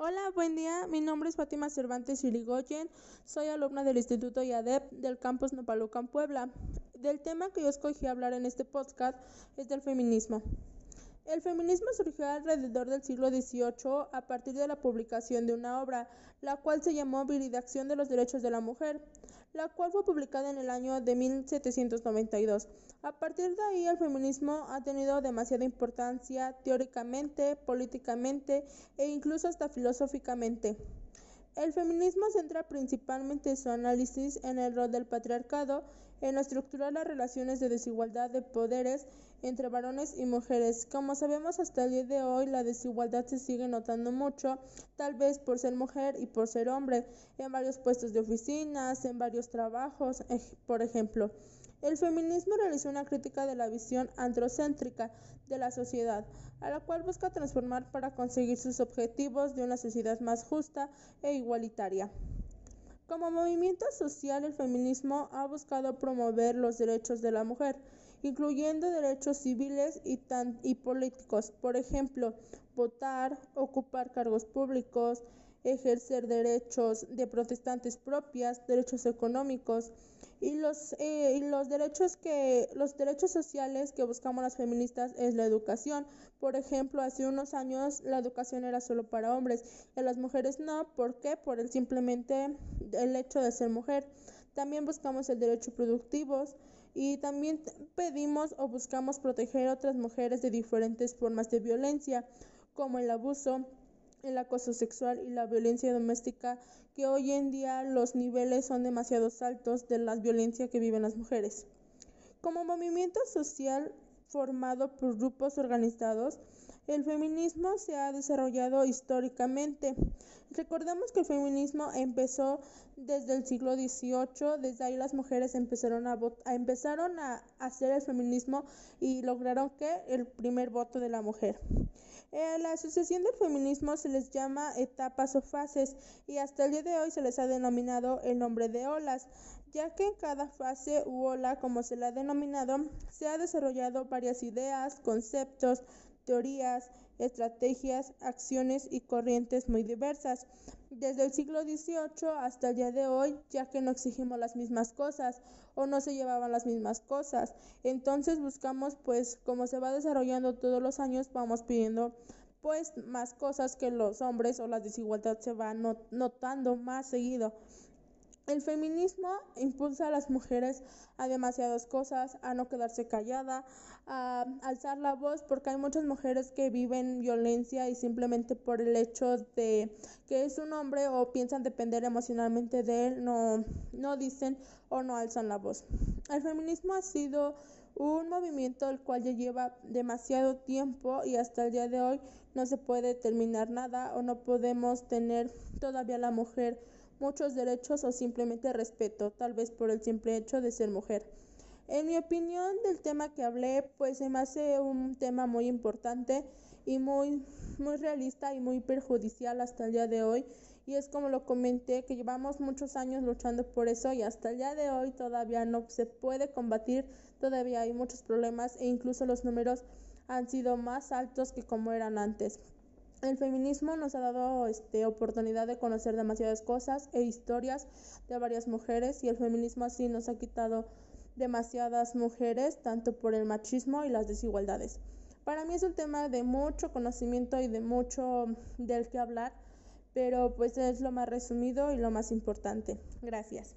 Hola, buen día. Mi nombre es Fátima Cervantes Irigoyen. Soy alumna del Instituto IADEP del campus Nopalucan, Puebla. Del tema que yo escogí hablar en este podcast es del feminismo. El feminismo surgió alrededor del siglo XVIII a partir de la publicación de una obra, la cual se llamó Viridación de los Derechos de la Mujer, la cual fue publicada en el año de 1792. A partir de ahí el feminismo ha tenido demasiada importancia teóricamente, políticamente e incluso hasta filosóficamente. El feminismo centra principalmente su análisis en el rol del patriarcado, en estructurar las relaciones de desigualdad de poderes entre varones y mujeres. Como sabemos hasta el día de hoy, la desigualdad se sigue notando mucho, tal vez por ser mujer y por ser hombre, en varios puestos de oficinas, en varios trabajos, por ejemplo. El feminismo realizó una crítica de la visión androcéntrica de la sociedad, a la cual busca transformar para conseguir sus objetivos de una sociedad más justa e igualitaria. Como movimiento social, el feminismo ha buscado promover los derechos de la mujer, incluyendo derechos civiles y, y políticos, por ejemplo, votar, ocupar cargos públicos, ejercer derechos de protestantes propias, derechos económicos y los, eh, y los derechos que los derechos sociales que buscamos las feministas es la educación. Por ejemplo, hace unos años la educación era solo para hombres y a las mujeres no. ¿Por qué? Por el simplemente el hecho de ser mujer. También buscamos el derecho productivo y también pedimos o buscamos proteger a otras mujeres de diferentes formas de violencia, como el abuso, el acoso sexual y la violencia doméstica, que hoy en día los niveles son demasiado altos de la violencia que viven las mujeres. Como movimiento social formado por grupos organizados, el feminismo se ha desarrollado históricamente. Recordemos que el feminismo empezó desde el siglo XVIII, desde ahí las mujeres empezaron a, empezaron a hacer el feminismo y lograron que el primer voto de la mujer. En la asociación del feminismo se les llama etapas o fases y hasta el día de hoy se les ha denominado el nombre de olas, ya que en cada fase u ola, como se la ha denominado, se ha desarrollado varias ideas, conceptos, teorías, estrategias, acciones y corrientes muy diversas, desde el siglo XVIII hasta el día de hoy, ya que no exigimos las mismas cosas o no se llevaban las mismas cosas. Entonces buscamos, pues, como se va desarrollando todos los años, vamos pidiendo pues más cosas que los hombres o la desigualdad se va notando más seguido. El feminismo impulsa a las mujeres a demasiadas cosas, a no quedarse callada, a alzar la voz, porque hay muchas mujeres que viven violencia y simplemente por el hecho de que es un hombre o piensan depender emocionalmente de él, no, no dicen o no alzan la voz. El feminismo ha sido un movimiento el cual ya lleva demasiado tiempo y hasta el día de hoy no se puede terminar nada o no podemos tener todavía la mujer muchos derechos o simplemente respeto, tal vez por el simple hecho de ser mujer. En mi opinión del tema que hablé, pues se me hace un tema muy importante y muy, muy realista y muy perjudicial hasta el día de hoy. Y es como lo comenté, que llevamos muchos años luchando por eso y hasta el día de hoy todavía no se puede combatir, todavía hay muchos problemas e incluso los números han sido más altos que como eran antes. El feminismo nos ha dado este, oportunidad de conocer demasiadas cosas e historias de varias mujeres y el feminismo así nos ha quitado demasiadas mujeres, tanto por el machismo y las desigualdades. Para mí es un tema de mucho conocimiento y de mucho del que hablar, pero pues es lo más resumido y lo más importante. Gracias.